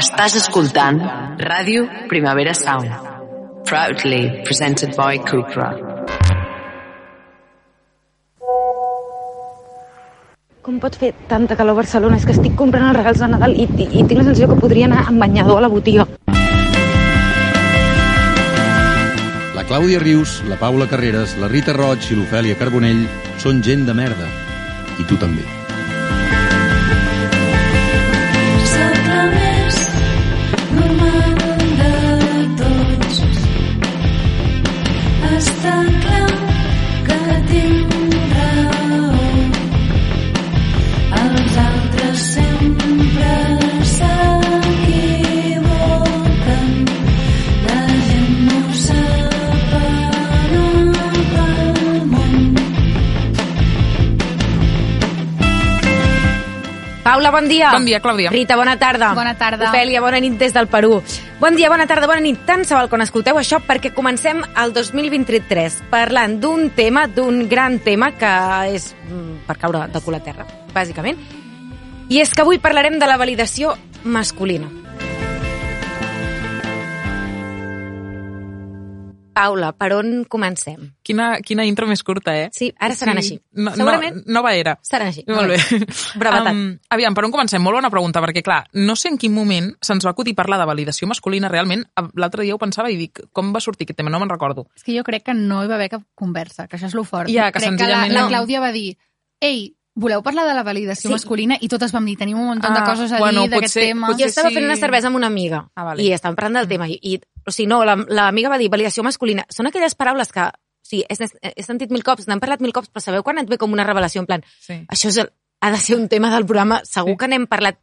Estàs escoltant Ràdio Primavera Sound. Proudly presented by Cupra. Com pot fer tanta calor a Barcelona? És que estic comprant els regals de Nadal i, i, i tinc la sensació que podria anar amb banyador a la botiga. La Clàudia Rius, la Paula Carreras, la Rita Roig i l'Ofèlia Carbonell són gent de merda. I tu també. Bon dia. Bon dia, Clàudia. Rita, bona tarda. Bona tarda. Ofèlia, bona nit des del Perú. Bon dia, bona tarda, bona nit. Tant se val quan escolteu això perquè comencem el 2023 parlant d'un tema, d'un gran tema que és mm, per caure de cul a terra, bàsicament. I és que avui parlarem de la validació masculina. Paula, per on comencem? Quina, quina intro més curta, eh? Sí, ara seran així. No, Segurament no, nova era. seran així. Molt bé. Brevetat. Um, aviam, per on comencem? Molt bona pregunta, perquè, clar, no sé en quin moment se'ns va acudir parlar de validació masculina realment. L'altre dia ho pensava i dic, com va sortir aquest tema? No me'n recordo. És que jo crec que no hi va haver cap conversa, que això és lo fort. Ja, que crec senzillament que la, no. la Clàudia va dir, ei, voleu parlar de la validació Sí. masculina? I totes vam dir, tenim un munt de Ah, coses a bueno, dir d'aquest tema. Jo estava sí. fent una cervesa amb una amiga Ah, vale. i estàvem parlant del tema. I, i, o sigui, no, la- l'amiga va dir validació masculina. Són aquelles paraules que, o sigui, he, he sentit mil cops, n'hem parlat mil cops, però sabeu quan et ve com una revelació en plan, Sí. això és el, ha de ser un tema del programa, segur Sí. que n'hem parlat,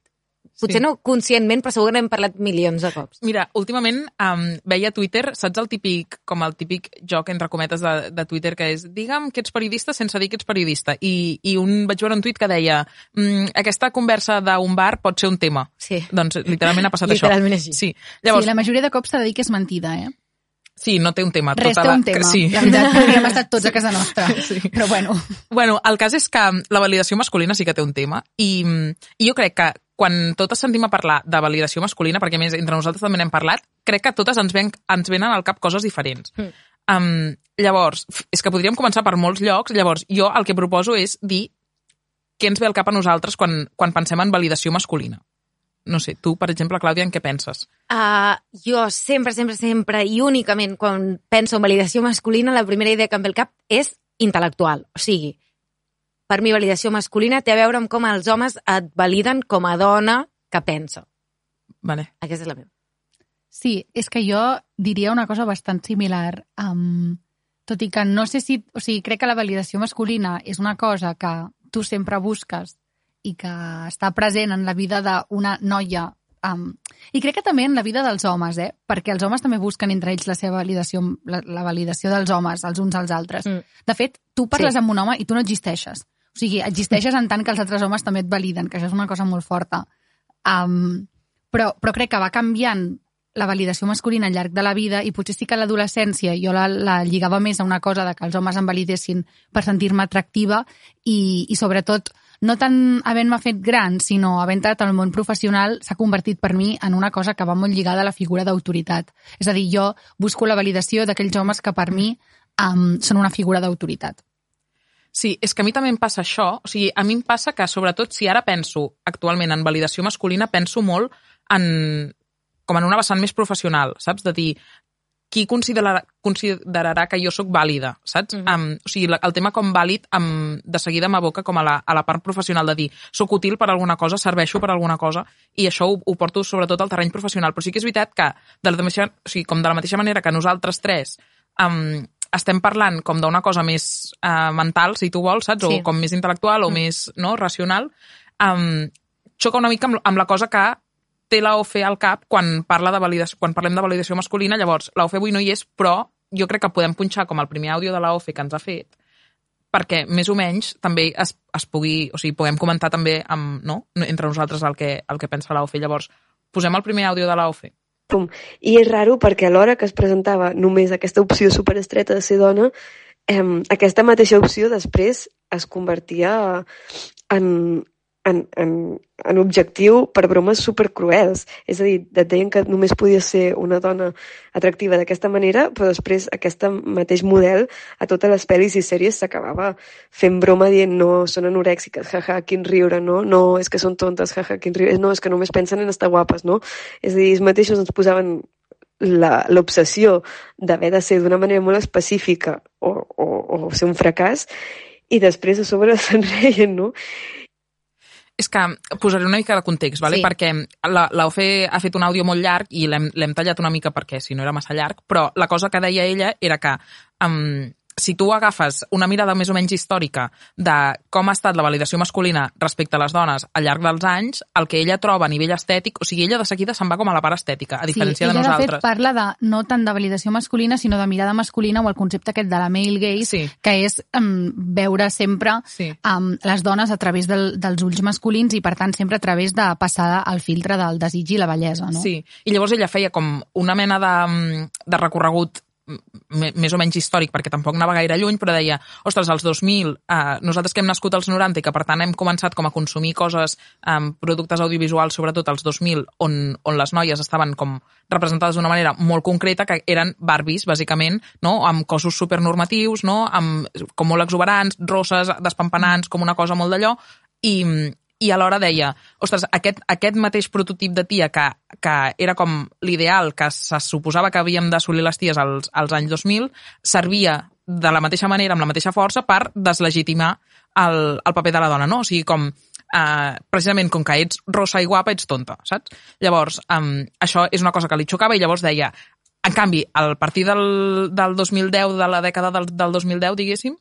potser Sí. no conscientment, però segur que n'hem parlat milions de cops. Mira, últimament um, veia Twitter, saps el típic, com el típic joc entre cometes de, de Twitter que és digue'm que ets periodista sense dir que ets periodista. I, i un, vaig veure un tuit que deia mm, aquesta conversa d'un bar pot ser un tema. Sí. Doncs literalment ha passat això. Literalment així. Sí. Llavors, sí, la majoria de cops s'ha de dir que és mentida, eh? sí, no té un tema. Res tota té la- un tema. Sí. La veritat, podríem estar tots a casa nostra. Sí. Però bueno, Bueno, el cas és que la validació masculina sí que té un tema i, i jo crec que quan totes sentim a parlar de validació masculina, perquè més entre nosaltres també n'hem parlat, crec que totes ens, ven, ens venen al cap coses diferents. Mm. Um, llavors, és que podríem començar per molts llocs, llavors jo el que proposo és dir què ens ve al cap a nosaltres quan, quan pensem en validació masculina. No sé, tu, per exemple, Clàudia, en què penses? Uh, jo sempre, sempre, sempre i únicament quan penso en validació masculina, la primera idea que em ve al cap és intel·lectual. O sigui, per mi validació masculina té a veure amb com els homes et validen com a dona que pensa. Vale. Aquesta és la meva. sí, és que jo diria una cosa bastant similar. Um, tot i que no sé si... O sigui, crec que la validació masculina és una cosa que tu sempre busques i que està present en la vida d'una noia Um, I crec que també en la vida dels homes, eh? perquè els homes també busquen entre ells la seva validació, la, la validació dels homes, els uns als altres. Mm. De fet, tu parles Sí. amb un home i tu no existeixes. O sigui, existeixes en tant que els altres homes també et validen, que això és una cosa molt forta. Um, però, però crec que va canviant la validació masculina al llarg de la vida i potser sí que a l'adolescència jo la, la lligava més a una cosa de que els homes em validessin per sentir-me atractiva i, i sobretot no tant havent-me fet gran, sinó havent entrat al món professional, s'ha convertit per mi en una cosa que va molt lligada a la figura d'autoritat. És a dir, jo busco la validació d'aquells homes que per mi um, són una figura d'autoritat. Sí, és que a mi també em passa això. O sigui, a mi em passa que, sobretot, si ara penso actualment en validació masculina, penso molt en, com en una vessant més professional, saps? De dir, qui considerarà, considerarà que jo sóc vàlida, saps? Mhm. um, o sigui, el tema com vàlid um, de seguida m'aboca com a la, a la part professional de dir sóc útil per alguna cosa, serveixo per alguna cosa i això ho, ho porto sobretot al terreny professional. Però sí que és veritat que, de la mateixa, o sigui, com de la mateixa manera que nosaltres tres um, estem parlant com d'una cosa més uh, mental, si tu vols, saps? Sí. O com més intel·lectual o Mm. més no, racional, um, xoca una mica amb, amb la cosa que té la OFE al cap quan, parla de validació, quan parlem de validació masculina. Llavors, la OFE avui no hi és, però jo crec que podem punxar com el primer àudio de la OFE que ens ha fet perquè més o menys també es, es pugui, o sigui, puguem comentar també amb, no? entre nosaltres el que, el que pensa la OFE. Llavors, posem el primer àudio de la OFE. I és raro perquè a l'hora que es presentava només aquesta opció superestreta de ser dona, eh, aquesta mateixa opció després es convertia en, en, en, en objectiu per bromes supercruels. És a dir, et deien que només podia ser una dona atractiva d'aquesta manera, però després aquest mateix model a totes les pel·lis i sèries s'acabava fent broma dient no, són anorèxiques, jaja, quin riure, no? No, és que són tontes, jaja, quin riure, no, és que només pensen en estar guapes, no? És a dir, ells mateixos ens posaven l'obsessió d'haver de ser d'una manera molt específica o, o, o ser un fracàs i després a sobre se'n reien, no? És que posaré una mica de context, vale? Sí. perquè la, la OFE ha fet un àudio molt llarg i l'hem l'hem tallat una mica perquè si no era massa llarg, però la cosa que deia ella era que um, si tu agafes una mirada més o menys històrica de com ha estat la validació masculina respecte a les dones al llarg dels anys, el que ella troba a nivell estètic, o sigui, ella de seguida se'n va com a la part estètica, a diferència sí, de ella, nosaltres. de fet, parla de, no tant de validació masculina, sinó de mirada masculina o el concepte aquest de la male gaze, Sí. que és um, veure sempre Sí. um, les dones a través del, dels ulls masculins i, per tant, sempre a través de passar el filtre del desig i la bellesa, no? Sí, i llavors ella feia com una mena de, mm, de recorregut més o menys històric, perquè tampoc anava gaire lluny, però deia, ostres, als 2000, eh, nosaltres que hem nascut als 90 i que per tant hem començat com a consumir coses, eh, productes audiovisuals, sobretot als 2000, on, on les noies estaven com representades d'una manera molt concreta, que eren Barbies, bàsicament, no? amb cossos supernormatius, no? amb, com molt exuberants, rosses, despampanants, com una cosa molt d'allò, i, i alhora deia, ostres, aquest, aquest mateix prototip de tia que, que era com l'ideal que se suposava que havíem d'assolir les ties als, als anys 2000, servia de la mateixa manera, amb la mateixa força, per deslegitimar el, el paper de la dona, no? O sigui, com eh, precisament com que ets rossa i guapa, ets tonta, saps? Llavors, um, això és una cosa que li xocava i llavors deia, en canvi, al partir del, del 2010, de la dècada del, del 2010, diguéssim,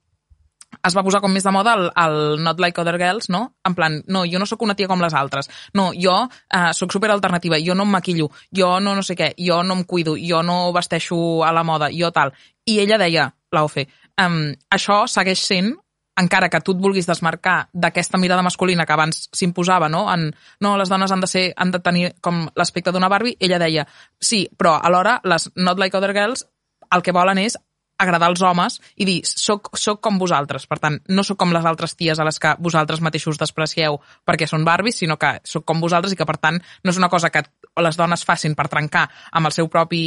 es va posar com més de moda el, el Not Like Other Girls, no? En plan, no, jo no sóc una tia com les altres. No, jo eh, sóc super alternativa, jo no em maquillo, jo no no sé què, jo no em cuido, jo no vesteixo a la moda, jo tal. I ella deia, la OFE, um, això segueix sent encara que tu et vulguis desmarcar d'aquesta mirada masculina que abans s'imposava, no? En, no, les dones han de, ser, han de tenir com l'aspecte d'una Barbie, ella deia, sí, però alhora les Not Like Other Girls el que volen és agradar als homes i dir, soc, soc com vosaltres. Per tant, no sóc com les altres ties a les que vosaltres mateixos desprecieu perquè són Barbies, sinó que sóc com vosaltres i que, per tant, no és una cosa que les dones facin per trencar amb el seu propi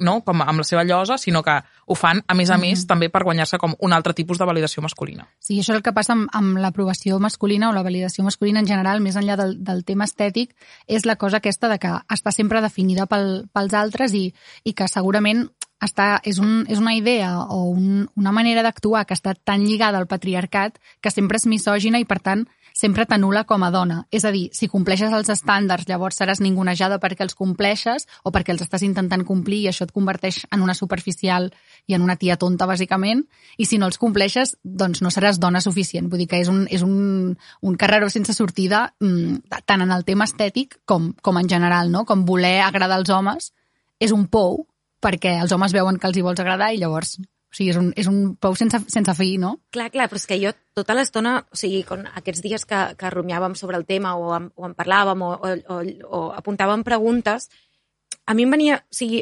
no? com amb la seva llosa, sinó que ho fan, a més a més, també per guanyar-se com un altre tipus de validació masculina. Sí, això és el que passa amb, amb l'aprovació masculina o la validació masculina en general, més enllà del, del tema estètic, és la cosa aquesta de que està sempre definida pel, pels altres i, i que segurament està, és, un, és una idea o un, una manera d'actuar que està tan lligada al patriarcat que sempre és misògina i, per tant, sempre t'anula com a dona. És a dir, si compleixes els estàndards, llavors seràs ningunejada perquè els compleixes o perquè els estàs intentant complir i això et converteix en una superficial i en una tia tonta, bàsicament, i si no els compleixes, doncs no seràs dona suficient. Vull dir que és un, és un, un carreró sense sortida mm, tant en el tema estètic com, com en general, no? Com voler agradar als homes és un pou perquè els homes veuen que els hi vols agradar i llavors... O sigui, és un, és un pou sense, sense fi, no? Clar, clar, però és que jo tota l'estona, o sigui, con aquests dies que, que rumiàvem sobre el tema o en, o en parlàvem o, o, o, o apuntàvem preguntes, a mi em venia... O sigui,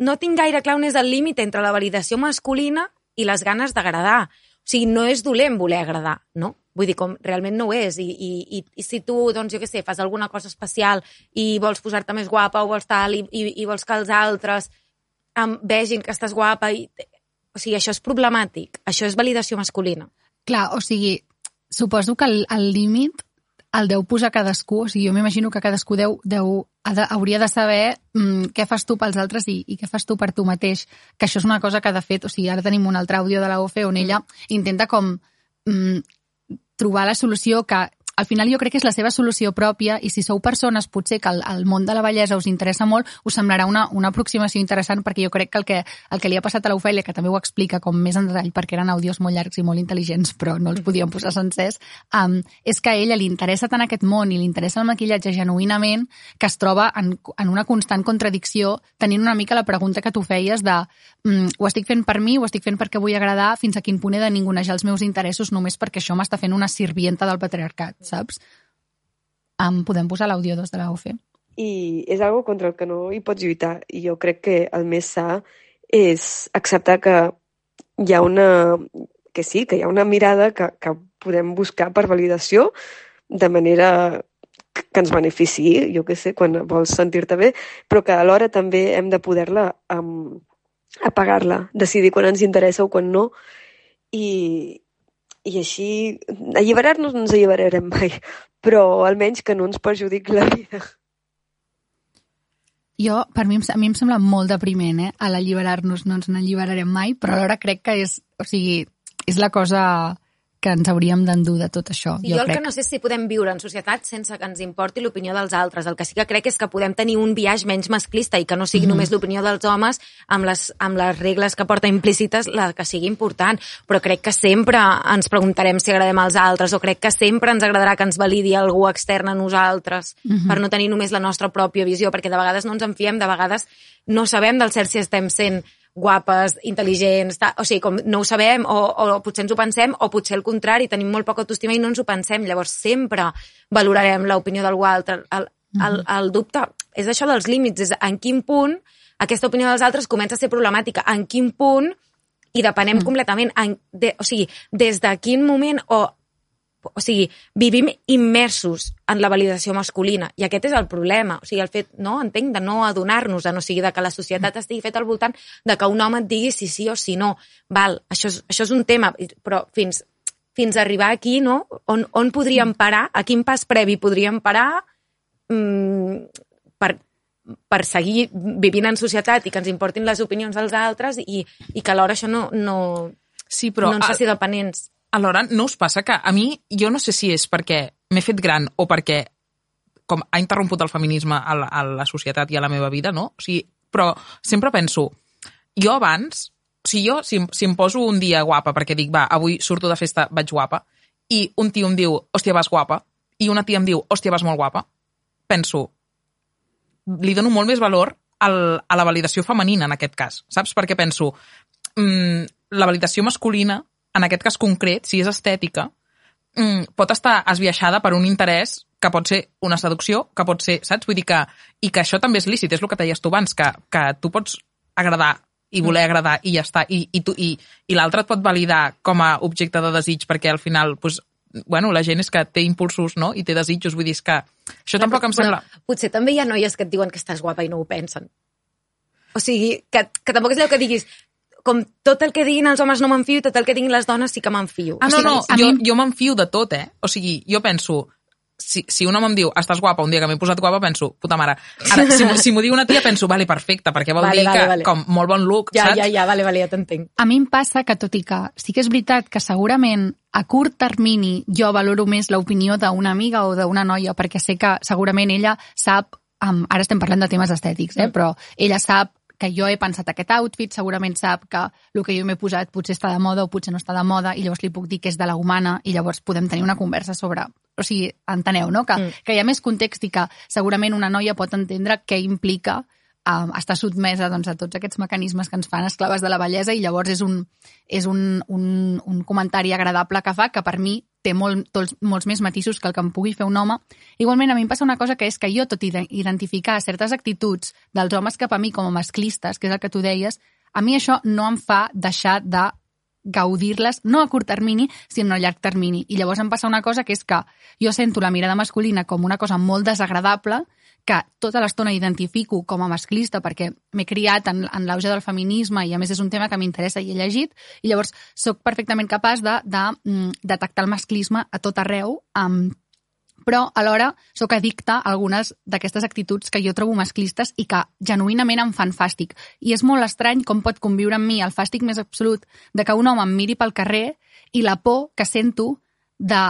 no tinc gaire clar on és el límit entre la validació masculina i les ganes d'agradar. O sigui, no és dolent voler agradar, no? Vull dir, com realment no ho és. I, i, i, i si tu, doncs, jo què sé, fas alguna cosa especial i vols posar-te més guapa o vols tal, i, i, i vols que els altres um, vegin que estàs guapa i... O sigui, això és problemàtic. Això és validació masculina. Clar, o sigui, suposo que el límit el deu posar cadascú, o sigui, jo m'imagino que cadascú deu, deu, ha de, hauria de saber mm, què fas tu pels altres i, i què fas tu per tu mateix, que això és una cosa que, de fet, o sigui, ara tenim un altre àudio de la OFE on ella intenta com mm, trobar la solució que al final jo crec que és la seva solució pròpia i si sou persones potser que el, el món de la bellesa us interessa molt, us semblarà una, una aproximació interessant perquè jo crec que el que, el que li ha passat a l'Ofèlia, que també ho explica com més en detall perquè eren àudios molt llargs i molt intel·ligents però no els podíem posar sencers, um, és que a ella li interessa tant aquest món i li interessa el maquillatge genuïnament que es troba en, en una constant contradicció tenint una mica la pregunta que tu feies de mm, ho estic fent per mi, ho estic fent perquè vull agradar, fins a quin punt he de ningunejar els meus interessos només perquè això m'està fent una sirvienta del patriarcat, saps? Um, podem posar l'àudio 2 de la UFE. i és algo contra el que no hi pots lluitar i jo crec que el més sa és acceptar que hi ha una que sí, que hi ha una mirada que, que podem buscar per validació de manera que ens beneficiï, jo què sé, quan vols sentir-te bé, però que alhora també hem de poder-la um, apagar-la, decidir quan ens interessa o quan no, i, i així alliberar-nos no ens alliberarem mai, però almenys que no ens perjudiqui la vida. Jo, per mi, a mi em sembla molt depriment, eh? A l'alliberar-nos no ens n'alliberarem mai, però alhora crec que és, o sigui, és la cosa que ens hauríem d'endur de tot això. I jo, el crec. que no sé si podem viure en societat sense que ens importi l'opinió dels altres. El que sí que crec és que podem tenir un viatge menys masclista i que no sigui mm -hmm. només l'opinió dels homes amb les, amb les regles que porta implícites la que sigui important. Però crec que sempre ens preguntarem si agradem als altres o crec que sempre ens agradarà que ens validi algú extern a nosaltres mm -hmm. per no tenir només la nostra pròpia visió, perquè de vegades no ens en fiem, de vegades no sabem del cert si estem sent guapes, intel·ligents, ta... o sigui, com no ho sabem, o, o potser ens ho pensem, o potser al contrari, tenim molt poca autoestima i no ens ho pensem. Llavors sempre valorarem l'opinió d'algú altre. El, el, el dubte és això dels límits, és en quin punt aquesta opinió dels altres comença a ser problemàtica, en quin punt i depenem mm. completament, en, de, o sigui, des de quin moment o o sigui, vivim immersos en la validació masculina i aquest és el problema, o sigui, el fet, no, entenc, de no adonar-nos, o sigui, de que la societat estigui feta al voltant de que un home et digui si sí o si no. Val, això és, això és un tema, però fins, fins a arribar aquí, no? On, on podríem parar? A quin pas previ podríem parar mm, per, per seguir vivint en societat i que ens importin les opinions dels altres i, i que alhora això no, no, Sí, però no ens faci dependents. Alhora no us passa que a mi, jo no sé si és perquè m'he fet gran o perquè com ha interromput el feminisme a la, a la societat i a la meva vida, no? O sigui, però sempre penso, jo abans, sigui, jo si, si em poso un dia guapa perquè dic, va, avui surto de festa, vaig guapa, i un tio em diu, hòstia, vas guapa, i una tia em diu, hòstia, vas molt guapa, penso, li dono molt més valor al, a la validació femenina en aquest cas, saps? Perquè penso, mm, la validació masculina, en aquest cas concret, si és estètica, mm, pot estar esbiaixada per un interès que pot ser una seducció, que pot ser, saps? Vull dir que, i que això també és lícit, és el que deies tu abans, que, que tu pots agradar i voler agradar i ja està, i, i, tu- i, i l'altre et pot validar com a objecte de desig perquè al final, pues, bueno, la gent és que té impulsos, no?, i té desitjos, vull dir, que això tampoc em Però sembla... Potser també hi ha noies que et diuen que estàs guapa i no ho pensen. O sigui, que, que tampoc és allò que diguis com tot el que diguin els homes no m'enfio i tot el que diguin les dones sí que m'enfio. Ah, O no, sigui, no, jo, mi- jo m'enfio de tot, eh? O sigui, jo penso, si, si un home em diu, estàs guapa, un dia que m'he posat guapa, penso, puta mare. Ara, si, si m'ho diu una tia, penso, vale, perfecte, perquè vol Vale, dir vale, que, vale. com, molt bon look, Ja, saps? ja, ja, vale, vale, ja t'entenc. A mi em passa que, tot i que sí que és veritat que segurament a curt termini jo valoro més l'opinió d'una amiga o d'una noia, perquè sé que segurament ella sap, um, ara estem parlant de temes estètics, eh, però ella sap que jo he pensat aquest outfit, segurament sap que el que jo m'he posat potser està de moda o potser no està de moda, i llavors li puc dir que és de la humana, i llavors podem tenir una conversa sobre... O sigui, enteneu, no? Que, Mm. que hi ha més context i que segurament una noia pot entendre què implica um, estar sotmesa doncs, a tots aquests mecanismes que ens fan esclaves de la bellesa i llavors és un, és un, un, un comentari agradable que fa que per mi té molt, tots, molts més matisos que el que em pugui fer un home. Igualment, a mi em passa una cosa que és que jo, tot i de- identificar certes actituds dels homes cap a mi com a masclistes, que és el que tu deies, a mi això no em fa deixar de gaudir-les, no a curt termini, sinó a llarg termini. I llavors em passa una cosa que és que jo sento la mirada masculina com una cosa molt desagradable, que tota l'estona identifico com a masclista perquè m'he criat en, en l'auge del feminisme i a més és un tema que m'interessa i he llegit i llavors sóc perfectament capaç de, de mm, detectar el masclisme a tot arreu um, però alhora sóc addicta a algunes d'aquestes actituds que jo trobo masclistes i que genuïnament em fan fàstic. I és molt estrany com pot conviure amb mi el fàstic més absolut de que un home em miri pel carrer i la por que sento de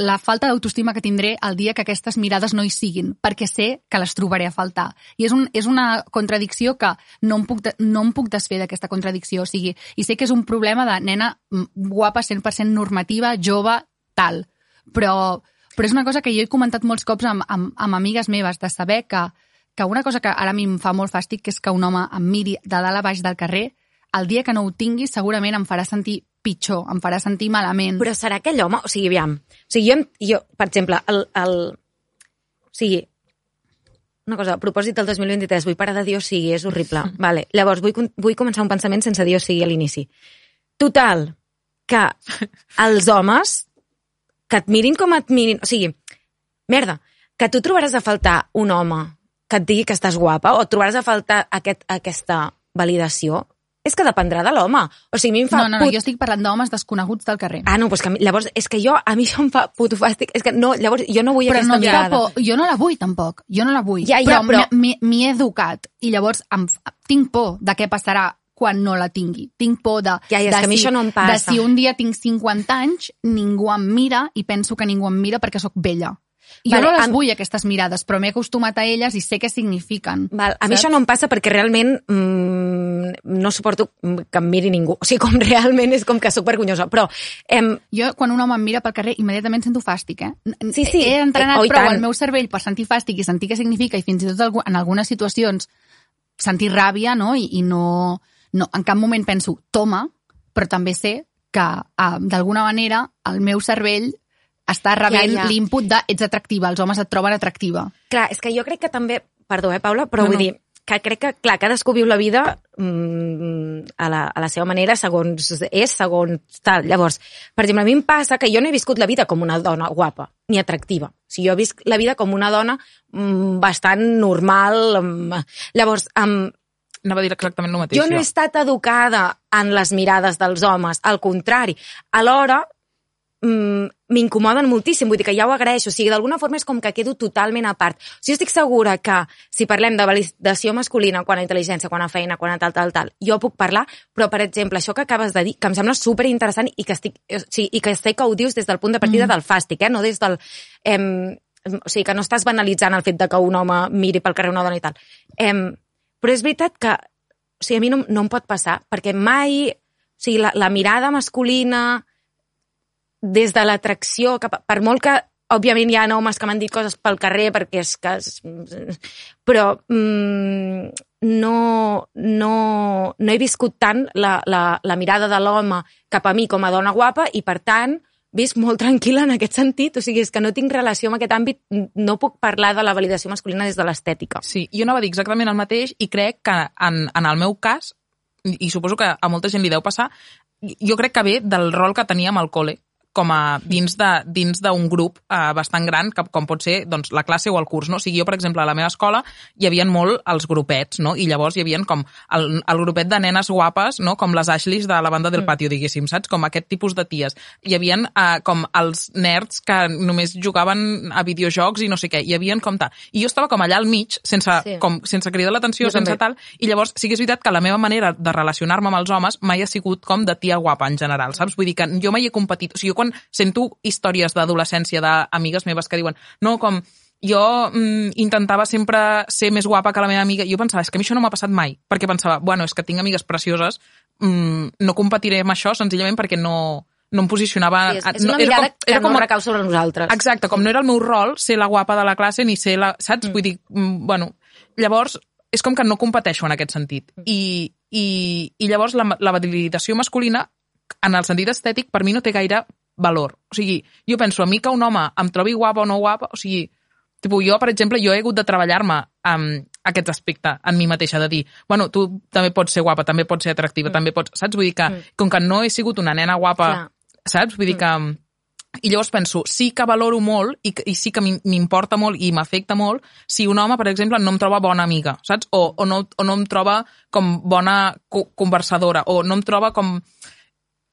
la falta d'autoestima que tindré el dia que aquestes mirades no hi siguin, perquè sé que les trobaré a faltar. I és, un, és una contradicció que no em puc, de, no em puc desfer d'aquesta contradicció. O sigui, I sé que és un problema de nena guapa, 100% normativa, jove, tal. Però, però és una cosa que jo he comentat molts cops amb, amb, amb amigues meves, de saber que, que una cosa que ara a mi em fa molt fàstic que és que un home em miri de dalt a baix del carrer, el dia que no ho tingui segurament em farà sentir pitjor, em farà sentir malament. Però serà aquell home... O sigui, aviam. O sigui, jo, jo per exemple, el, el... O sigui, una cosa, a propòsit del 2023, vull parar de dir o sigui, és horrible. Vale. Llavors, vull, vull començar un pensament sense dir o sigui a l'inici. Total, que els homes que et mirin com et mirin... O sigui, merda, que tu trobaràs a faltar un home que et digui que estàs guapa o et trobaràs a faltar aquest, aquesta validació, és que dependrà de l'home. O sigui, a mi em fa No, no, no, put... jo estic parlant d'homes desconeguts del carrer. Ah, no, doncs que mi, llavors, és que jo, a mi això em fa puto fàstic. És que no, llavors, jo no vull però aquesta no mirada. por. Jo no la vull, tampoc. Jo no la vull. Ja, ja, però- m'he- m'hi he educat. I llavors em, tinc por de què passarà quan no la tingui. Tinc por de, Ja, ja, de, que a mi si, això no em de passa. si un dia tinc 50 anys, ningú em mira i penso que ningú em mira perquè sóc vella. Jo Vale, no les am- vull, aquestes mirades, però m'he acostumat a elles i sé què signifiquen. Val, a mi Saps? això no em passa perquè realment mm, no suporto que em miri ningú. O sigui, com realment és com que sóc vergonyosa. Però, em, Jo, quan un home em mira pel carrer, immediatament sento fàstic, eh? Sí, sí. He entrenat Eh, oh, prou el meu cervell per sentir fàstic i sentir què significa i fins i tot en algunes situacions sentir ràbia, no? I, i no, no... En cap moment penso, toma, però també sé que uh, d'alguna manera el meu cervell està rebent Ja, ja. l'input de ets atractiva, els homes et troben atractiva. clar, és que jo crec que també... Perdó, eh, Paula, però No, vull no. dir que crec que, clar, cadascú viu la vida mm, a, la, a la seva manera, segons és, segons tal. Llavors, per exemple, a mi em passa que jo no he viscut la vida com una dona guapa, ni atractiva. O sigui, jo he viscut la vida com una dona mm, bastant normal. Mm. Llavors, um, Anava a dir exactament el mateix. jo no he estat educada en les mirades dels homes, al contrari. Alhora, m'incomoden moltíssim, vull dir que ja ho agraeixo. O sigui, d'alguna forma és com que quedo totalment a part. O sigui, jo estic segura que si parlem de validació masculina quan a intel·ligència, quan a feina, quan a tal, tal, tal, jo puc parlar, però, per exemple, això que acabes de dir, que em sembla super interessant i que estic, o sigui, i que sé que ho dius des del punt de partida mm. del fàstic, eh? no des del... Em, o sigui, que no estàs banalitzant el fet de que un home miri pel carrer una dona i tal. Em, però és veritat que o sigui, a mi no, no em pot passar, perquè mai... O sigui, la, la mirada masculina des de l'atracció, a- per molt que òbviament hi ha homes que m'han dit coses pel carrer perquè és que... Però mm, no, no, no he viscut tant la, la, la mirada de l'home cap a mi com a dona guapa i, per tant, visc molt tranquil·la en aquest sentit. O sigui, és que no tinc relació amb aquest àmbit, no puc parlar de la validació masculina des de l'estètica. Sí, jo anava a dir exactament el mateix i crec que en, en el meu cas, i suposo que a molta gent li deu passar, jo crec que ve del rol que teníem al col·le com a dins de dins d'un grup eh, bastant gran, que, com pot ser doncs, la classe o el curs. No? O sigui, jo, per exemple, a la meva escola hi havia molt els grupets, no? i llavors hi havia com el, el grupet de nenes guapes, no? com les Ashleys de la banda del patio, diguéssim, saps? Com aquest tipus de ties. Hi havia eh, com els nerds que només jugaven a videojocs i no sé què. Hi havia com tal. I jo estava com allà al mig, sense, Sí. com, sense cridar l'atenció, sense també. tal, i llavors sí que és veritat que la meva manera de relacionar-me amb els homes mai ha sigut com de tia guapa en general, saps? Vull dir que jo mai he competit... O sigui, jo quan sento històries d'adolescència d'amigues meves que diuen no, com jo mm, intentava sempre ser més guapa que la meva amiga, jo pensava, és que a mi això no m'ha passat mai, perquè pensava, bueno, és que tinc amigues precioses, mm, no competiré amb això senzillament perquè no, no em posicionava... Sí, és, és no, una mirada com, era que com, no recau sobre nosaltres. Exacte, com no era el meu rol ser la guapa de la classe ni ser la... Saps? Mm. Vull dir, mm, bueno, llavors és com que no competeixo en aquest sentit. I, i, i llavors la, la validació masculina, en el sentit estètic, per mi no té gaire valor. O sigui, jo penso, a mi que un home em trobi guapa o no guapa, o sigui, tipus, jo, per exemple, jo he hagut de treballar-me amb aquest aspecte en mi mateixa, de dir, bueno, tu també pots ser guapa, també pots ser atractiva, mm. també pots... Saps? Vull dir que, mm. com que no he sigut una nena guapa, Clar. saps? Vull dir que... I llavors penso, sí que valoro molt i, i sí que m'im- m'importa molt i m'afecta molt si un home, per exemple, no em troba bona amiga, saps? O, o, no, o no em troba com bona co conversadora, o no em troba com...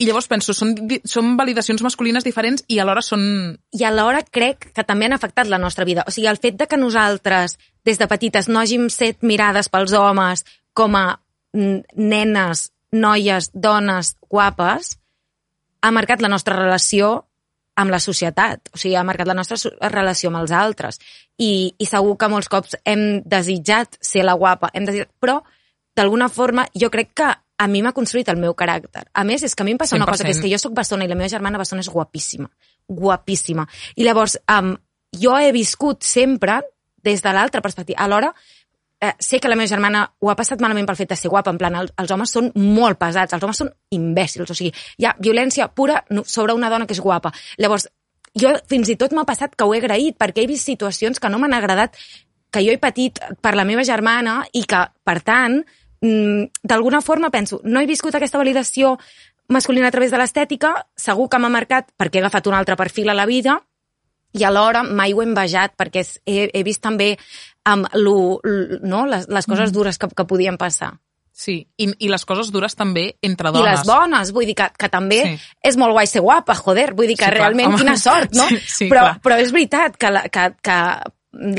I llavors penso, són, són validacions masculines diferents i alhora són... i alhora crec que també han afectat la nostra vida. O sigui, el fet de que nosaltres, des de petites, no hàgim set mirades pels homes com a nenes, noies, dones guapes, ha marcat la nostra relació amb la societat, o sigui, ha marcat la nostra relació amb els altres. I, I segur que molts cops hem desitjat ser la guapa, hem desitjat, però d'alguna forma jo crec que a mi m'ha construït el meu caràcter. A més, és que a mi em passa una cosa, que és 100%. que jo sóc bessona i la meva germana bessona és guapíssima. Guapíssima. I llavors, um, jo he viscut sempre des de l'altra perspectiva. Alhora, eh, sé que la meva germana ho ha passat malament pel fet de ser guapa, en plan, el, els homes són molt pesats, els homes són imbècils, o sigui, hi ha violència pura sobre una dona que és guapa. Llavors, jo fins i tot m'ha passat que ho he agraït, perquè he vist situacions que no m'han agradat, que jo he patit per la meva germana i que, per tant, d'alguna forma penso, no he viscut aquesta validació masculina a través de l'estètica, segur que m'ha marcat perquè he agafat un altre perfil a la vida, i alhora mai ho he envejat perquè he, he vist també um, lo, no? les, les coses dures que, que podien passar. Sí, i, i les coses dures també entre I dones. les bones, vull dir que, que també Sí. és molt guai ser guapa, joder, vull dir que Sí, clar, realment home. quina sort, no? Sí, sí, però, clar. però és veritat que la, que, que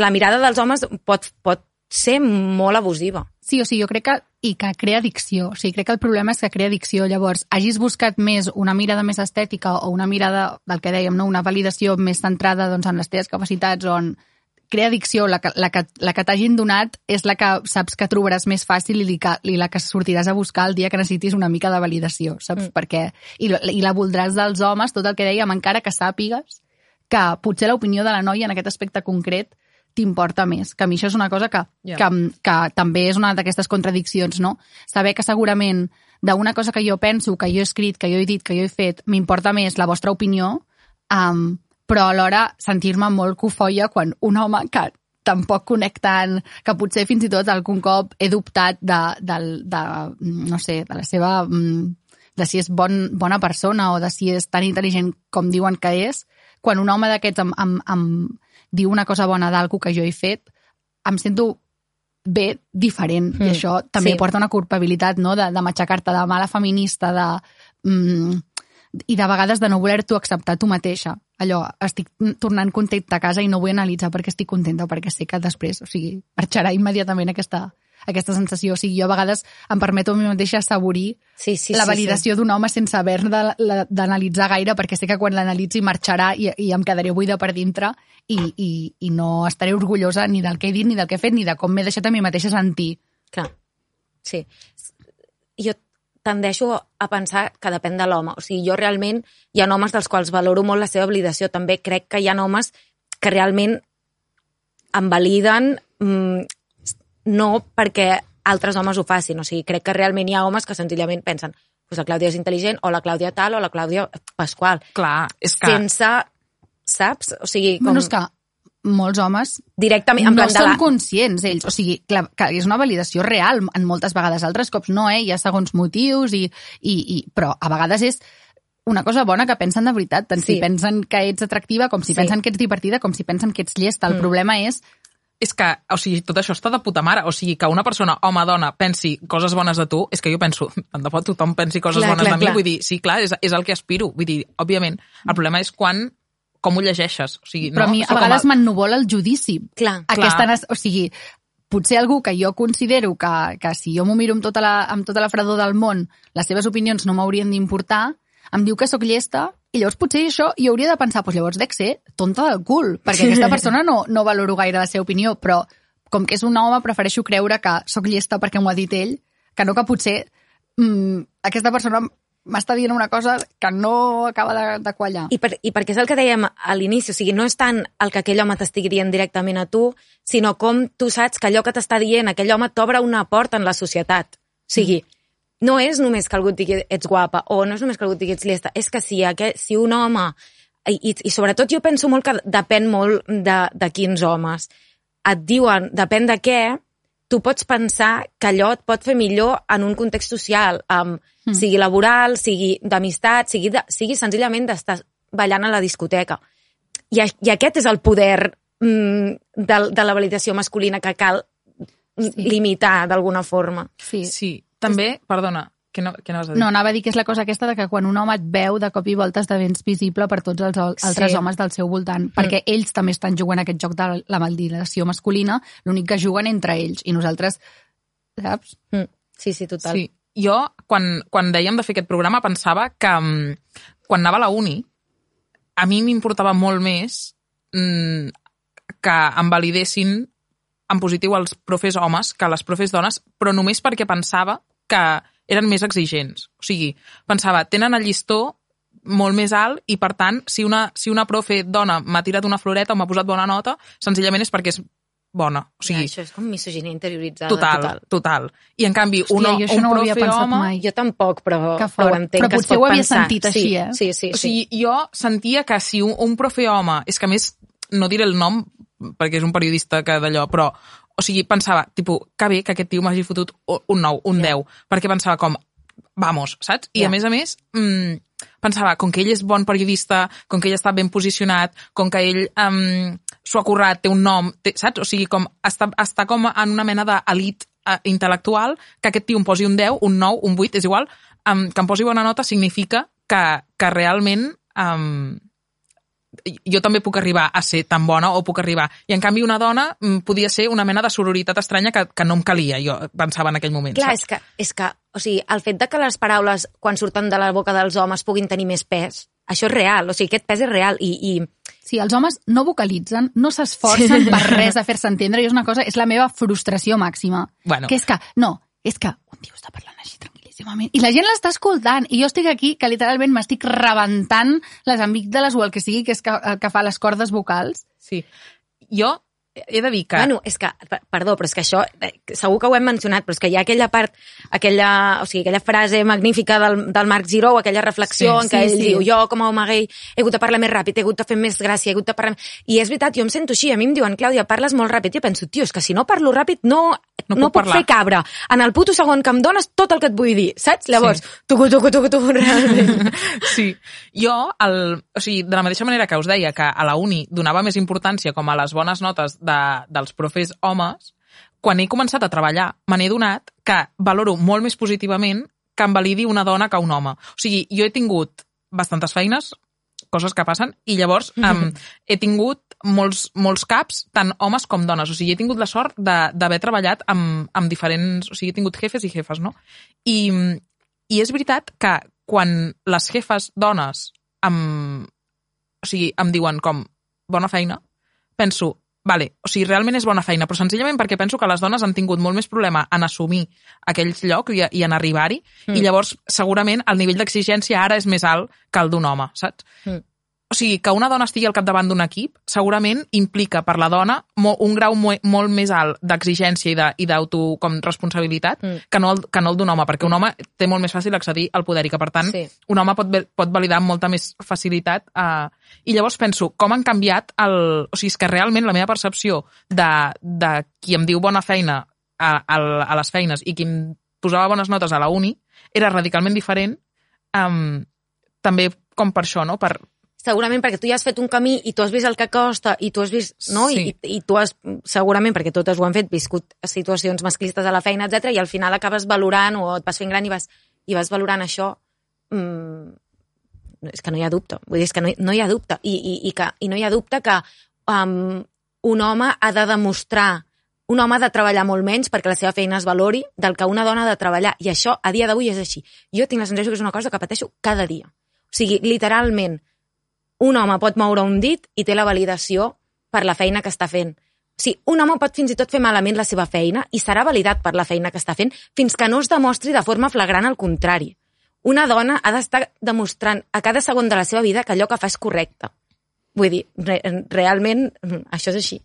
la mirada dels homes pot, pot ser molt abusiva. Sí, o sigui, jo crec que i que crea addicció. O sigui, crec que el problema és que crea addicció. Llavors, hagis buscat més una mirada més estètica o una mirada, del que dèiem, no? una validació més centrada doncs, en les teves capacitats o en crea addicció, la que, la que, la que t'hagin donat és la que saps que trobaràs més fàcil i, que, i la que sortiràs a buscar el dia que necessitis una mica de validació, saps? Mm. Perquè, i, I la voldràs dels homes, tot el que dèiem, encara que sàpigues que potser l'opinió de la noia en aquest aspecte concret t'importa més. Que a mi això és una cosa que, yeah. que, que també és una d'aquestes contradiccions, no? Saber que segurament d'una cosa que jo penso, que jo he escrit, que jo he dit, que jo he fet, m'importa més la vostra opinió, um, però alhora sentir-me molt cofoia quan un home que tampoc connectant, que potser fins i tot algun cop he dubtat de, de, de no sé, de la seva mm, de si és bon, bona persona o de si és tan intel·ligent com diuen que és, quan un home d'aquests em, em, em diu una cosa bona d'algú que jo he fet, em sento bé diferent. Mm, I això també sí. porta una culpabilitat, no?, de, de matxacar-te de mala feminista, de... Mm, i de vegades de no voler-t'ho acceptar tu mateixa. Allò, estic tornant contenta a casa i no vull analitzar perquè estic contenta, perquè sé que després, o sigui, marxarà immediatament aquesta, aquesta sensació. O sigui, jo a vegades em permeto a mi mateixa assaborir Sí, sí, la sí, validació d'un home sense haver d'analitzar gaire, perquè sé que quan l'analitzi marxarà i, i em quedaré buida per dintre i, i, i no estaré orgullosa ni del que he dit, ni del que he fet, ni de com m'he deixat a mi mateixa sentir. Clar. Sí. Jo tendeixo a pensar que depèn de l'home. O sigui, jo realment hi ha homes dels quals valoro molt la seva validació. També crec que hi ha homes que realment em validen mm, no perquè altres homes ho facin. O sigui, crec que realment hi ha homes que senzillament pensen pues la Clàudia és intel·ligent, o la Clàudia tal, o la Clàudia Pasqual. Clar, és que... Sense, saps? O sigui, com. Bueno, és que molts homes directament, en no plan de són la... conscients ells. O sigui, clar, que és una validació real en moltes vegades. Altres cops no, eh? Hi ha segons motius, i, i, i, però a vegades és una cosa bona que pensen de veritat, tant Sí. si pensen que ets atractiva, com si Sí. pensen que ets divertida, com si pensen que ets llesta. El Mm. problema és és que, o sigui, tot això està de puta mare. O sigui, que una persona, home, dona, pensi coses bones de tu, és que jo penso, tant de bo tothom pensi coses Clar, bones clar, de mi, clar. vull dir, sí, clar, és, és el que aspiro. Vull dir, òbviament, el problema és quan, com ho llegeixes. O sigui, Però no? a mi a com vegades m'ennuvola el judici. Clar. Aquesta, nes- o sigui, potser algú que jo considero que, que si jo m'ho miro amb tota, la, amb tota la fredor del món, les seves opinions no m'haurien d'importar, em diu que sóc llesta, i llavors potser això jo hauria de pensar, doncs llavors dec ser tonta del cul, perquè aquesta persona no, no valoro gaire la seva opinió, però com que és un home prefereixo creure que sóc llesta perquè m'ho ha dit ell, que no que potser mm, aquesta persona m'està dient una cosa que no acaba de, de quallar. I, per, I perquè és el que dèiem a l'inici, o sigui, no és tant el que aquell home t'estigui dient directament a tu, sinó com tu saps que allò que t'està dient aquell home t'obre una porta en la societat. O sigui, no és només que algú et digui ets guapa, o no és només que algú et digui ets llesta, és que si, aquell, si un home, i, i, i sobretot jo penso molt que depèn molt de, de quins homes, et diuen, depèn de què, tu pots pensar que allò et pot fer millor en un context social, um, mm. sigui laboral, sigui d'amistat, sigui, de, sigui senzillament d'estar ballant a la discoteca. I, a- I aquest és el poder mm, de, de la validació masculina que cal sí. limitar d'alguna forma. Sí. Sí, també, perdona, què, no, què anaves a dir? No, anava a dir que és la cosa aquesta de que quan un home et veu, de cop i volta esdevens visible per tots els al- altres Sí. homes del seu voltant, perquè ells també estan jugant aquest joc de la validació masculina, l'únic que juguen entre ells, i nosaltres, saps? Mm. Sí, sí, total. Sí. Jo, quan, quan dèiem de fer aquest programa, pensava que mm, quan anava a la uni, a mi m'importava molt més mm, que em validessin en positiu els profes homes que les profes dones, però només perquè pensava que eren més exigents. O sigui, pensava, tenen el llistó molt més alt i, per tant, si una, si una profe dona m'ha tirat una floreta o m'ha posat bona nota, senzillament és perquè és bona. O Ja, sigui, això és com misoginia interioritzada. total, total. total. I, en canvi, Hòstia, un, jo això un no ho havia profe pensat home... mai. Jo tampoc, però, Que però fort. ho entenc Però que es potser pot ho havia pensar. sentit així, sí, eh? Sí, sí, O sí. sigui, jo sentia que si un, un profe home, és que a més, no diré el nom, perquè és un periodista que d'allò, però, o sigui, pensava, tipus, que bé que aquest tio m'hagi fotut un 9, un 10, perquè pensava com, vamos, saps? I Ja. a més a més, mm, pensava, com que ell és bon periodista, com que ell està ben posicionat, com que ell um, s'ho ha currat, té un nom, té, saps? O sigui, com està, està com en una mena d'elit uh, intel·lectual, que aquest tio em posi un 10, un 9, un 8, és igual, um, que em posi bona nota significa que, que realment um, jo també puc arribar a ser tan bona o puc arribar. I en canvi una dona mm, podia ser una mena de sororitat estranya que, que no em calia, jo pensava en aquell moment. Clar, saps? és que, és que, o sigui, el fet de que les paraules, quan surten de la boca dels homes, puguin tenir més pes, això és real, o sigui, aquest pes és real i, i Sí, els homes no vocalitzen, no s'esforcen per res a fer-se entendre, i és una cosa, és la meva frustració màxima. Bueno. Que és que, no, és que un tio està parlant així tranquil·líssimament, i la gent l'està escoltant, i jo estic aquí que literalment m'estic rebentant les amígdales o el que sigui que és que, que fa les cordes vocals. Sí. Jo he de dir que... Bueno, és que, per- perdó, però és que això, eh, segur que ho hem mencionat, però és que hi ha aquella part, aquella, o sigui, aquella frase magnífica del, del Marc Giró, aquella reflexió Sí, en què sí, ell sí. diu, jo com a home gay he hagut de parlar més ràpid, he hagut de fer més gràcia, he hagut de parlar... I és veritat, jo em sento així, a mi em diuen, Clàudia, parles molt ràpid, jo penso, tio, és que si no parlo ràpid no, No no, puc puc fer cabra. En el puto segon que em dones tot el que et vull dir, saps? Llavors, Sí. tucu, tucu, tucu, tucu, realment. Sí. Jo, el, o sigui, de la mateixa manera que us deia que a la uni donava més importància com a les bones notes de, dels profes homes, quan he començat a treballar me n'he donat que valoro molt més positivament que em validi una dona que un home. O sigui, jo he tingut bastantes feines, coses que passen, i llavors um, he tingut molts, molts caps, tant homes com dones. O sigui, he tingut la sort de- d'haver treballat amb, amb diferents... O sigui, he tingut jefes i jefes, no? I, i és veritat que quan les jefes dones em, o sigui, em diuen com bona feina, penso, vale, o sigui, realment és bona feina, però senzillament perquè penso que les dones han tingut molt més problema en assumir aquell lloc i, i en arribar-hi, mm. i llavors segurament el nivell d'exigència ara és més alt que el d'un home, saps? Mm. O sigui, que una dona estigui al capdavant d'un equip segurament implica per la dona un grau mo, molt més alt d'exigència i d'auto com responsabilitat Mm. que no el, que no el d'un home, perquè un home té molt més fàcil accedir al poder i que, per tant, Sí. un home pot, pot validar amb molta més facilitat. Eh, I llavors penso, com han canviat el... O sigui, és que realment la meva percepció de, de qui em diu bona feina a, a, a les feines i qui em posava bones notes a la uni era radicalment diferent, um, també com per això, no? Per, segurament perquè tu ja has fet un camí i tu has vist el que costa i tu has vist, no? Sí. I, I tu has, segurament, perquè totes ho han fet, viscut situacions masclistes a la feina, etc i al final acabes valorant o et vas fent gran i vas, i vas valorant això mm, és que no hi ha dubte. Vull dir, és que no, hi- no hi ha dubte. I, i, i, que, I no hi ha dubte que um, un home ha de demostrar un home ha de treballar molt menys perquè la seva feina es valori del que una dona ha de treballar. I això, a dia d'avui, és així. Jo tinc la sensació que és una cosa que pateixo cada dia. O sigui, literalment, un home pot moure un dit i té la validació per la feina que està fent. O sigui, un home pot fins i tot fer malament la seva feina i serà validat per la feina que està fent fins que no es demostri de forma flagrant el contrari. Una dona ha d'estar demostrant a cada segon de la seva vida que allò que fa és correcte. Vull dir, re realment, això és així.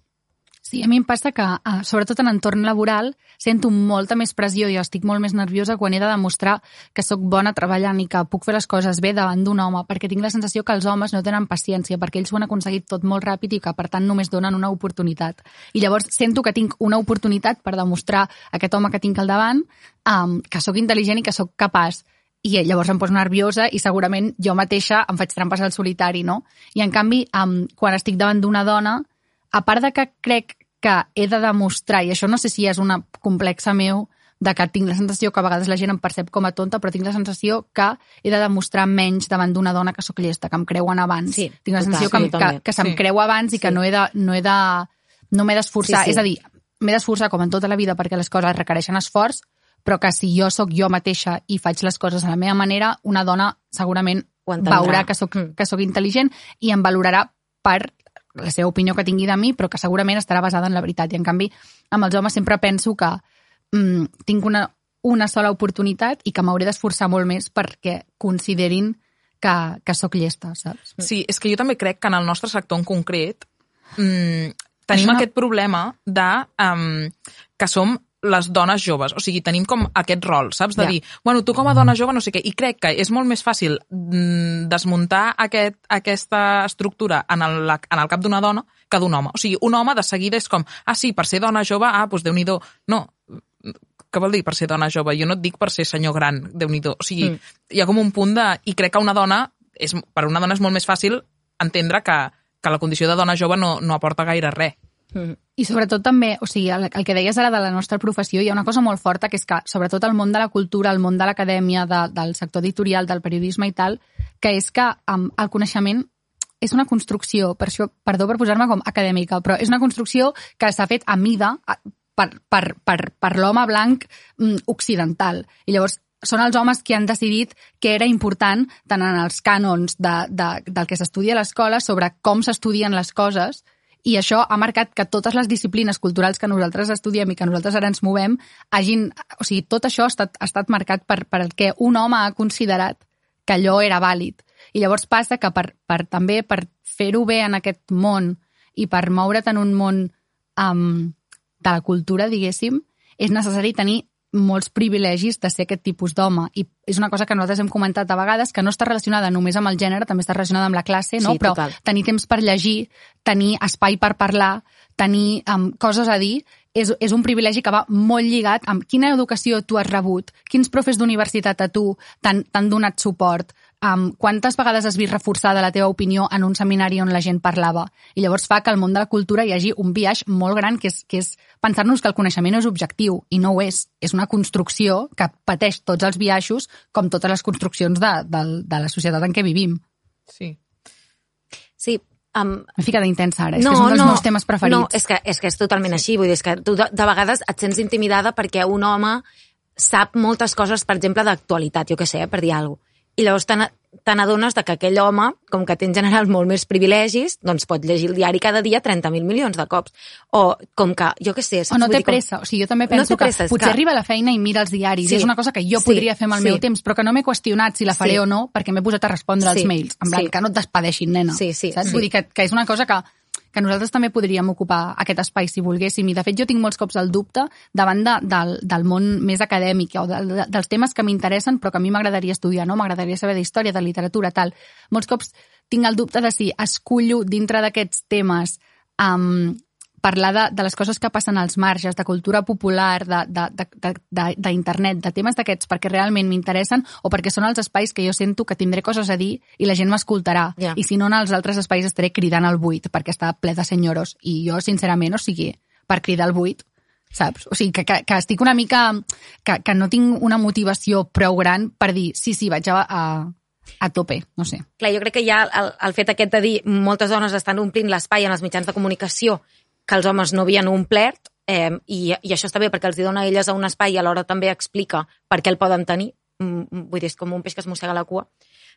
Sí, a mi em passa que, eh, sobretot en entorn laboral, sento molta més pressió i estic molt més nerviosa quan he de demostrar que sóc bona treballant i que puc fer les coses bé davant d'un home, perquè tinc la sensació que els homes no tenen paciència, perquè ells ho han aconseguit tot molt ràpid i que, per tant, només donen una oportunitat. I llavors sento que tinc una oportunitat per demostrar a aquest home que tinc al davant um, que sóc intel·ligent i que sóc capaç i llavors em poso nerviosa i segurament jo mateixa em faig trampes al solitari, no? I en canvi, um, quan estic davant d'una dona, a part de que crec que he de demostrar, i això no sé si és una complexa meu, de que tinc la sensació que a vegades la gent em percep com a tonta, però tinc la sensació que he de demostrar menys davant d'una dona que sóc llesta, que em creuen abans. Sí, tinc la total, sensació que, sí, que, també. que se'm Sí. creu abans i que Sí. no he de, no he de, no m'he d'esforçar. Sí, sí. És a dir, m'he d'esforçar com en tota la vida perquè les coses requereixen esforç, però que si jo sóc jo mateixa i faig les coses a la meva manera, una dona segurament veurà que sóc, Mm. que sóc intel·ligent i em valorarà per la seva opinió que tingui de mi, però que segurament estarà basada en la veritat. I en canvi, amb els homes sempre penso que mm, tinc una, una sola oportunitat i que m'hauré d'esforçar molt més perquè considerin que, que sóc llesta, saps? Sí, és que jo també crec que en el nostre sector en concret mm, tenim Això- aquest problema de um, que som les dones joves. O sigui, tenim com aquest rol, saps? De Ja. dir, bueno, tu com a dona jove no sé què. I crec que és molt més fàcil mm, desmuntar aquest, aquesta estructura en el, en el cap d'una dona que d'un home. O sigui, un home de seguida és com, ah, sí, per ser dona jove, ah, doncs déu nhi No, què vol dir per ser dona jove? Jo no et dic per ser senyor gran, déu nhi O sigui, mm. hi ha com un punt de... I crec que una dona, és, per una dona és molt més fàcil entendre que, que la condició de dona jove no, no aporta gaire res. I sobretot també, o sigui, el, el que deies ara de la nostra professió, hi ha una cosa molt forta, que és que sobretot el món de la cultura, el món de l'acadèmia, de, del sector editorial, del periodisme i tal, que és que um, el coneixement és una construcció, per això, perdó per posar-me com acadèmica, però és una construcció que s'ha fet a mida per, per, per, per l'home blanc mm, occidental. I llavors són els homes que han decidit que era important tant en els cànons de, de, del que s'estudia a l'escola sobre com s'estudien les coses i això ha marcat que totes les disciplines culturals que nosaltres estudiem i que nosaltres ara ens movem hagin... O sigui, tot això ha estat, ha estat marcat per, per el que un home ha considerat que allò era vàlid. I llavors passa que per, per també per fer-ho bé en aquest món i per moure't en un món um, de la cultura, diguéssim, és necessari tenir molts privilegis de ser aquest tipus d'home. I és una cosa que nosaltres hem comentat a vegades, que no està relacionada només amb el gènere, també està relacionada amb la classe, no? Sí, però total. tenir temps per llegir, tenir espai per parlar, tenir um, coses a dir, és, és un privilegi que va molt lligat amb quina educació tu has rebut, quins profes d'universitat a tu t'han donat suport, um, quantes vegades has vist reforçada la teva opinió en un seminari on la gent parlava. I llavors fa que al món de la cultura hi hagi un viatge molt gran que és, que és pensar-nos que el coneixement és objectiu, i no ho és. És una construcció que pateix tots els viatges com totes les construccions de, de, de la societat en què vivim. Sí. Sí, um, M'he ficat intensa ara, és que és un dels meus temes preferits. No, és que, és que és totalment sí. així. Vull dir, és que tu de, de vegades et sents intimidada perquè un home sap moltes coses, per exemple, d'actualitat, jo què sé, eh, per dir alguna cosa. I llavors te te n'adones de que aquell home, com que té en general molt més privilegis, doncs pot llegir el diari cada dia 30.000 milions de cops. O com que, jo què sé... O saps? no Vull té dir, com- pressa. O sigui, jo també No penso té pressa, que potser que- arriba a la feina i mira els diaris. Sí. Sí. És una cosa que jo Sí, podria fer amb el sí. meu temps, però que no m'he qüestionat si la faré Sí. o no, perquè m'he posat a respondre Sí, als mails. En plan, sí. que no et despedeixin, nena. Sí, sí, Saps? sí. Vull dir que, que és una cosa que, que nosaltres també podríem ocupar aquest espai si volguéssim. I, de fet, jo tinc molts cops el dubte davant de, del, del món més acadèmic o de, de, dels temes que m'interessen però que a mi m'agradaria estudiar, no? M'agradaria saber d'història, de literatura, tal. Molts cops tinc el dubte de si escullo dintre d'aquests temes um, parlar de, de les coses que passen als marges, de cultura popular, d'internet, de, de, de, d'internet, de temes d'aquests perquè realment m'interessen o perquè són els espais que jo sento que tindré coses a dir i la gent m'escoltarà. Ja. I si no, en els altres espais estaré cridant al buit perquè està ple de senyoros. I jo, sincerament, o sigui, per cridar al buit, saps? O sigui, que, que, que estic una mica... Que, que no tinc una motivació prou gran per dir, sí, sí, vaig a, a, a tope, no sé. Clar, jo crec que ja el, el fet aquest de dir moltes dones estan omplint l'espai en els mitjans de comunicació que els homes no havien omplert, eh, i, i això està bé perquè els dona a elles un espai i alhora també explica per què el poden tenir. Mm, vull dir, és com un peix que es mossega la cua.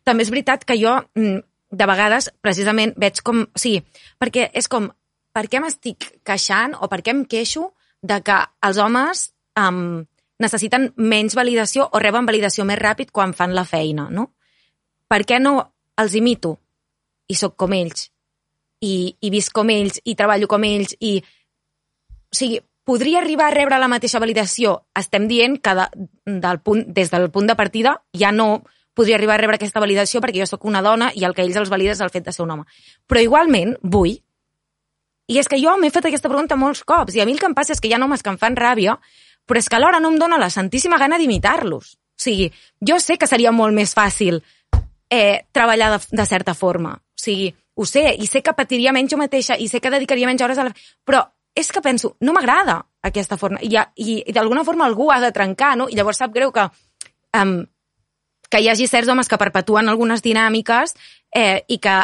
També és veritat que jo, mm, de vegades, precisament, veig com... Sigui, perquè és com, per què m'estic queixant o per què em queixo de que els homes um, necessiten menys validació o reben validació més ràpid quan fan la feina, no? per què no els imito i sóc com ells i, i visc com ells i treballo com ells i o sigui, podria arribar a rebre la mateixa validació estem dient que de, del punt, des del punt de partida ja no podria arribar a rebre aquesta validació perquè jo sóc una dona i el que ells els valida és el fet de ser un home però igualment vull i és que jo m'he fet aquesta pregunta molts cops i a mi el que em passa és que hi ha homes que em fan ràbia però és que alhora no em dóna la santíssima gana d'imitar-los. O sigui, jo sé que seria molt més fàcil eh, treballar de, de certa forma. O sigui, ho sé, i sé que patiria menys jo mateixa, i sé que dedicaria menys hores a la... Però és que penso, no m'agrada aquesta forma. I, i, i d'alguna forma algú ha de trencar, no? I llavors sap greu que, um, que hi hagi certs homes que perpetuen algunes dinàmiques eh, i que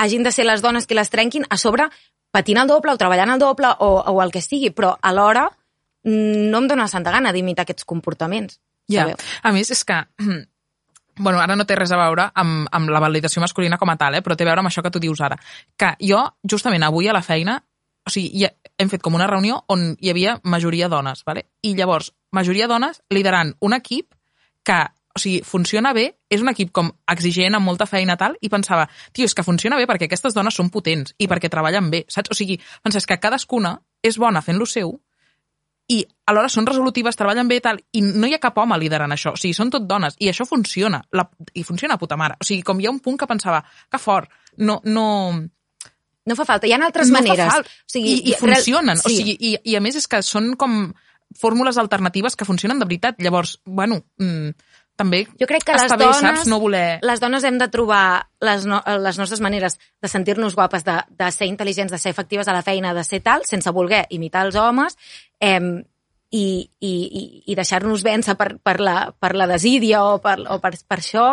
hagin de ser les dones que les trenquin a sobre patint el doble o treballant el doble o, o el que sigui, però alhora mm, no em dóna santa gana d'imitar aquests comportaments. Ja. sabeu? A més, és que... Bueno, ara no té res a veure amb, amb la validació masculina com a tal, eh? però té a veure amb això que tu dius ara. Que jo, justament avui a la feina, o sigui, hem fet com una reunió on hi havia majoria dones, vale? i llavors, majoria dones liderant un equip que, o sigui, funciona bé, és un equip com exigent, amb molta feina tal, i pensava, tio, és que funciona bé perquè aquestes dones són potents i perquè treballen bé, saps? O sigui, penses que cadascuna és bona fent lo seu, i alhora són resolutives, treballen bé i tal, i no hi ha cap home liderant això, o sigui, són tot dones, i això funciona, la, i funciona a puta mare. O sigui, com hi ha un punt que pensava, que fort, no, no, No fa falta, hi ha altres no fa maneres. fal- O sigui, I, i real- funcionen, o sí. sigui, i, i a més és que són com fórmules alternatives que funcionen de veritat. Llavors, bueno, mm, també Jo crec que les està bé, dones, saps? No voler... les dones hem de trobar les, no, les nostres maneres de sentir-nos guapes, de, de ser intel·ligents, de ser efectives a la feina, de ser tal, sense voler imitar els homes, eh, i, i, i- i deixar-nos vèncer per, per, la, per la desídia o, per, o per, per això,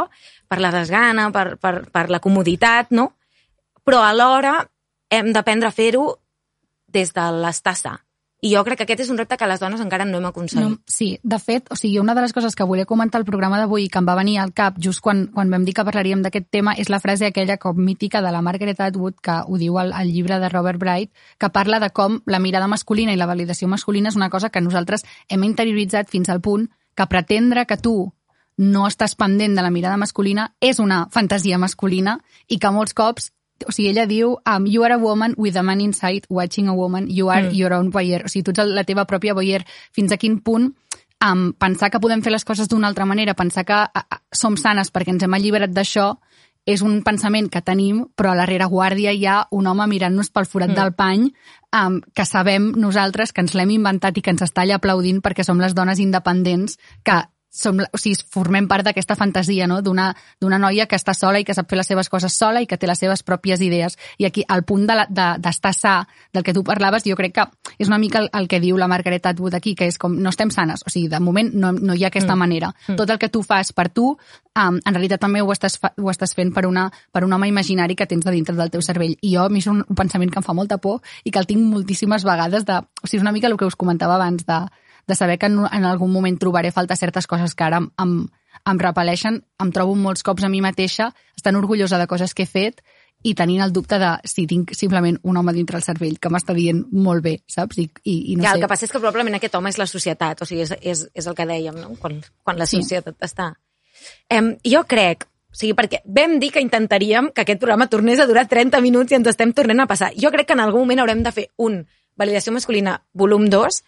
per la desgana, per, per, per la comoditat, no? Però alhora hem d'aprendre a fer-ho des de l'estar sa. I jo crec que aquest és un repte que les dones encara no hem aconseguit. No, sí, de fet, o sigui, una de les coses que volia comentar al programa d'avui que em va venir al cap just quan, quan vam dir que parlaríem d'aquest tema és la frase aquella com mítica de la Margaret Atwood que ho diu al, al llibre de Robert Bright que parla de com la mirada masculina i la validació masculina és una cosa que nosaltres hem interioritzat fins al punt que pretendre que tu no estàs pendent de la mirada masculina és una fantasia masculina i que molts cops o sigui, ella diu, um, you are a woman with a man inside watching a woman, you are mm. your own voyeur. O sigui, tu ets la teva pròpia voyeur. Fins a quin punt um, pensar que podem fer les coses d'una altra manera, pensar que a, a, som sanes perquè ens hem alliberat d'això, és un pensament que tenim, però a la rereguàrdia hi ha un home mirant-nos pel forat mm. del pany um, que sabem nosaltres que ens l'hem inventat i que ens està allà aplaudint perquè som les dones independents que som, o sigui, formem part d'aquesta fantasia no? d'una noia que està sola i que sap fer les seves coses sola i que té les seves pròpies idees. I aquí, al punt d'estar de, de, sa, del que tu parlaves, jo crec que és una mica el, el que diu la Margaret Atwood aquí, que és com no estem sanes. O sigui, de moment no, no hi ha aquesta mm. manera. Mm. Tot el que tu fas per tu, um, en realitat també ho estàs, fa, ho estàs fent per, una, per un home imaginari que tens de dintre del teu cervell. I jo, a mi és un, un pensament que em fa molta por i que el tinc moltíssimes vegades de... O sigui, és una mica el que us comentava abans de, de saber que en, en algun moment trobaré falta certes coses que ara em, em, em repel·leixen, em trobo molts cops a mi mateixa, estan orgullosa de coses que he fet i tenint el dubte de si tinc simplement un home dintre el cervell que m'està dient molt bé, saps? I, i, i no ja, sé. el que passa és que probablement aquest home és la societat, o sigui, és, és, és el que dèiem, no? Quan, quan la Sí. societat està... Em, jo crec, o sigui, perquè vam dir que intentaríem que aquest programa tornés a durar 30 minuts i ens estem tornant a passar. Jo crec que en algun moment haurem de fer un validació masculina volum 2.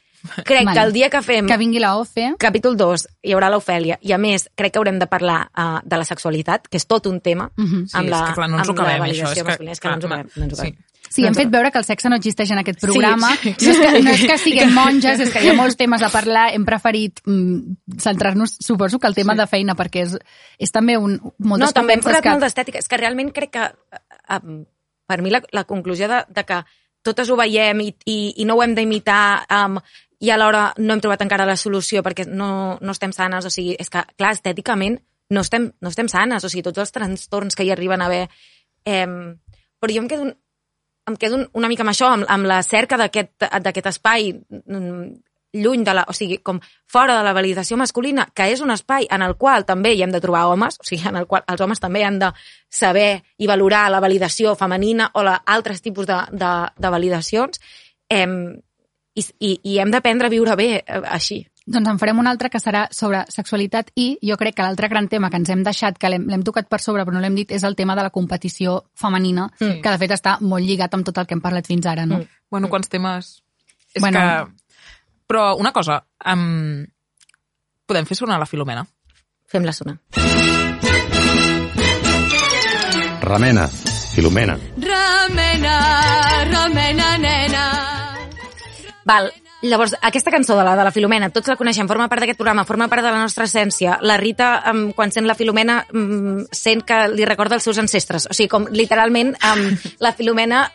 Crec Vale. que el dia que fem Que vingui la capítol 2 hi haurà l'Ofèlia i a més crec que haurem de parlar uh, de la sexualitat, que és tot un tema Mhm. Sí, amb la, és que clar, no ens ho acabem, això. És que, masculina. És que no ens ho clar, acabem. No ens ho sí. acabem. Sí, hem fet veure que el sexe no existeix en aquest programa. Sí, No, és que, no és que siguem monges, és que hi ha molts temes a parlar. Hem preferit mm, centrar-nos, suposo que el tema sí. de feina, perquè és, és també un, moltes no, també hem parlat que... molt d'estètica. És que realment crec que, eh, um, per mi, la, la conclusió de, de que totes ho veiem i, i, i no ho hem d'imitar um, i alhora no hem trobat encara la solució perquè no, no estem sanes. O sigui, és que, clar, estèticament no estem, no estem sanes. O sigui, tots els trastorns que hi arriben a haver... Eh, però jo em quedo, em quedo un- una mica amb això, amb, amb la cerca d'aquest espai mm, lluny de la, o sigui, com fora de la validació masculina, que és un espai en el qual també hi hem de trobar homes, o sigui, en el qual els homes també han de saber i valorar la validació femenina o la, altres tipus de, de, de validacions, em, i, i, i hem d'aprendre a viure bé eh, així. Doncs en farem un altre que serà sobre sexualitat i jo crec que l'altre gran tema que ens hem deixat, que l'hem tocat per sobre però no l'hem dit, és el tema de la competició femenina, Mm. mm. que de fet està molt lligat amb tot el que hem parlat fins ara, no? Mm. Bueno, quants temes... És Bueno. que... Però una cosa, um, podem fer sonar la Filomena? Fem-la sonar. Remena, Filomena. Remena, remena, nena. Val, llavors, aquesta cançó de la de la Filomena, tots la coneixem, forma part d'aquest programa, forma part de la nostra essència. La Rita, quan sent la Filomena, sent que li recorda els seus ancestres. O sigui, com literalment la Filomena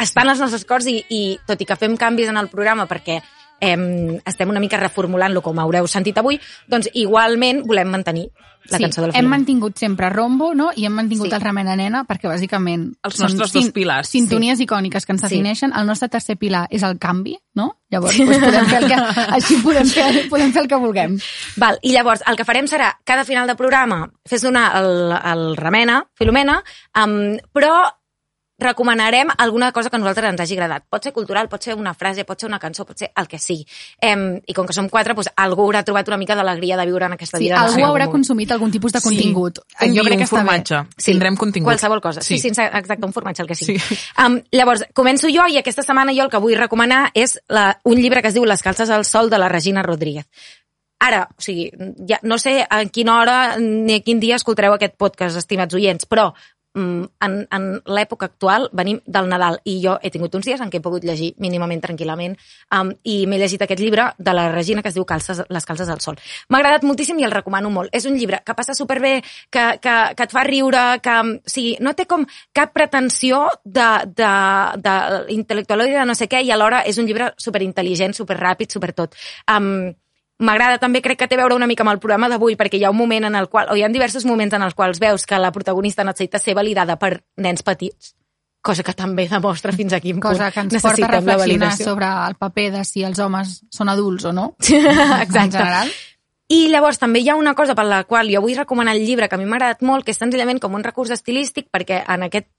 està en els nostres cors i, i tot i que fem canvis en el programa perquè em, estem una mica reformulant-lo, com haureu sentit avui, doncs igualment volem mantenir la sí, cançó de la hem mantingut sempre Rombo, no? I hem mantingut Sí. sí. el Remena Nena, perquè bàsicament... Els són nostres dos pilars. Sintonies icòniques que ens Sí. defineixen. El nostre tercer pilar és el canvi, no? Llavors, doncs podem fer el que, així podem fer, podem fer el que vulguem. Val, i llavors el que farem serà, cada final de programa, fes donar el, el Remena, Filomena, um, però recomanarem alguna cosa que a nosaltres ens hagi agradat. Pot ser cultural, pot ser una frase, pot ser una cançó, pot ser el que sigui. Em, I com que som quatre, doncs, algú haurà trobat una mica d'alegria de viure en aquesta Sí, vida. en algú algun haurà moment. consumit algun tipus de contingut. Sí. jo crec que està bé. formatge. Tindrem contingut. Qualsevol cosa. Sí, sí, Sí. exacte, un formatge, el que sigui. Sí. Um, llavors, començo jo i aquesta setmana jo el que vull recomanar és la, un llibre que es diu Les calces al sol de la Regina Rodríguez. Ara, o sigui, ja, no sé a quina hora ni a quin dia escoltareu aquest podcast, estimats oients, però en, en l'època actual venim del Nadal i jo he tingut uns dies en què he pogut llegir mínimament tranquil·lament um, i m'he llegit aquest llibre de la Regina que es diu Calces, Les calces del sol. M'ha agradat moltíssim i el recomano molt. És un llibre que passa superbé, que, que, que et fa riure, que o sigui, no té com cap pretensió de, de, de intel·lectual de no sé què i alhora és un llibre superintel·ligent, superràpid, supertot. Um, M'agrada també, crec que té a veure una mica amb el programa d'avui, perquè hi ha un moment en el qual, o hi ha diversos moments en els quals veus que la protagonista necessita ser validada per nens petits, cosa que també demostra fins a quin punt Cosa que ens porta a reflexionar sobre el paper de si els homes són adults o no. Exacte. En general. I llavors també hi ha una cosa per la qual jo vull recomanar el llibre que a mi m'ha agradat molt, que és senzillament com un recurs estilístic, perquè en, aquest,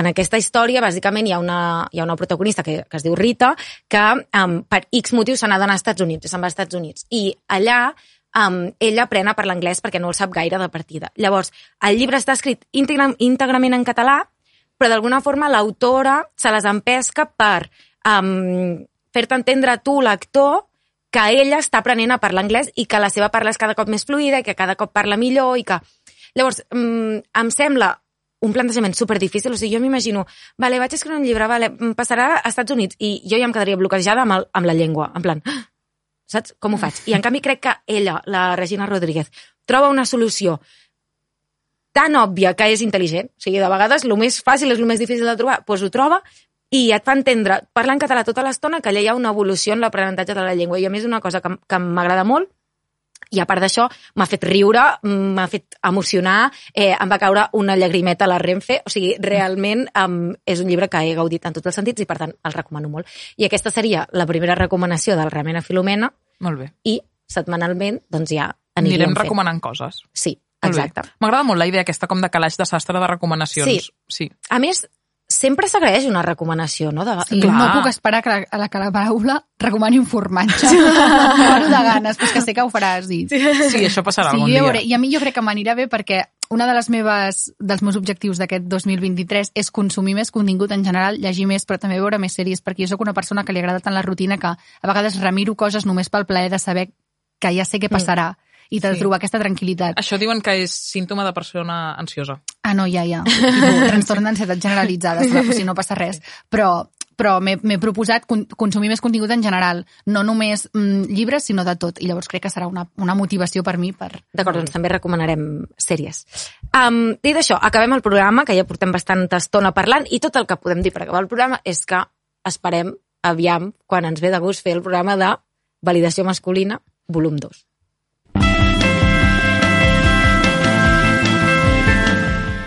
en aquesta història bàsicament hi ha una, hi ha una protagonista que, que es diu Rita, que um, per X motius se n'ha d'anar als Estats Units, se'n va als Estats Units. I allà um, ella aprèn a parlar anglès perquè no el sap gaire de partida. Llavors, el llibre està escrit íntegra, íntegrament en català, però d'alguna forma l'autora se les empesca per um, fer-te entendre tu, lector, que ella està aprenent a parlar anglès i que la seva parla és cada cop més fluida i que cada cop parla millor i que... Llavors, mm, em sembla un plantejament super difícil, o sigui, jo m'imagino, vale, vaig escriure un llibre, vale, em passarà a Estats Units i jo ja em quedaria bloquejada amb, el, amb la llengua, en plan, "Ah!" saps? Com ho faig? I en canvi crec que ella, la Regina Rodríguez, troba una solució tan òbvia que és intel·ligent, o sigui, de vegades el més fàcil és el més difícil de trobar, doncs ho troba i et fa entendre, parla en català tota l'estona, que allà hi ha una evolució en l'aprenentatge de la llengua. I a més una cosa que, que m'agrada molt, i a part d'això m'ha fet riure, m'ha fet emocionar, eh, em va caure una llagrimeta a la Renfe, o sigui, realment um, és un llibre que he gaudit en tots els sentits i per tant el recomano molt. I aquesta seria la primera recomanació del Remena Filomena Molt bé. i setmanalment doncs ja Anirem anirem fent. recomanant coses. Sí, exacte. M'agrada molt la idea aquesta com de calaix de sastre de recomanacions. Sí. sí. A més, sempre s'agraeix una recomanació, no? De, Sí, Clar. no puc esperar que la, a la, que la paraula recomani un formatge. Moro de ganes, però és que sé que ho faràs. I... Sí, això passarà Sí, algun dia. veuré. I a mi jo crec que m'anirà bé perquè una de les meves, dels meus objectius d'aquest 2023 és consumir més contingut en general, llegir més, però també veure més sèries, perquè jo sóc una persona que li agrada tant la rutina que a vegades remiro coses només pel plaer de saber que ja sé què passarà i de Sí. trobar aquesta tranquil·litat. Això diuen que és símptoma de persona ansiosa. Ah, no, ja, ja. Tipo, trastorn d'ansietat generalitzada, o sigui, no passa res. Però, però m'he proposat con consumir més contingut en general, no només mm, llibres, sinó de tot. I llavors crec que serà una, una motivació per mi per... D'acord, doncs també recomanarem sèries. Um, dit això, acabem el programa, que ja portem bastanta estona parlant, i tot el que podem dir per acabar el programa és que esperem, aviam, quan ens ve de gust fer el programa de validació masculina, volum 2.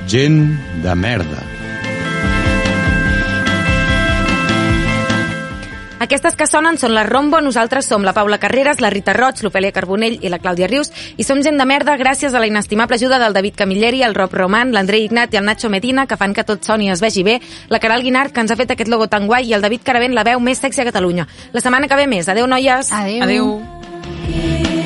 Gent de merda. Aquestes que sonen són la Rombo, nosaltres som la Paula Carreras, la Rita Roig, l'Ofèlia Carbonell i la Clàudia Rius, i som gent de merda gràcies a la inestimable ajuda del David Camilleri, el Rob Roman, l'Andrei Ignat i el Nacho Medina, que fan que tot soni i es vegi bé, la Caral Guinart, que ens ha fet aquest logo tan guai, i el David Caravent, la veu més sexy a Catalunya. La setmana que ve més. Adeu, noies! Adeu. Adeu.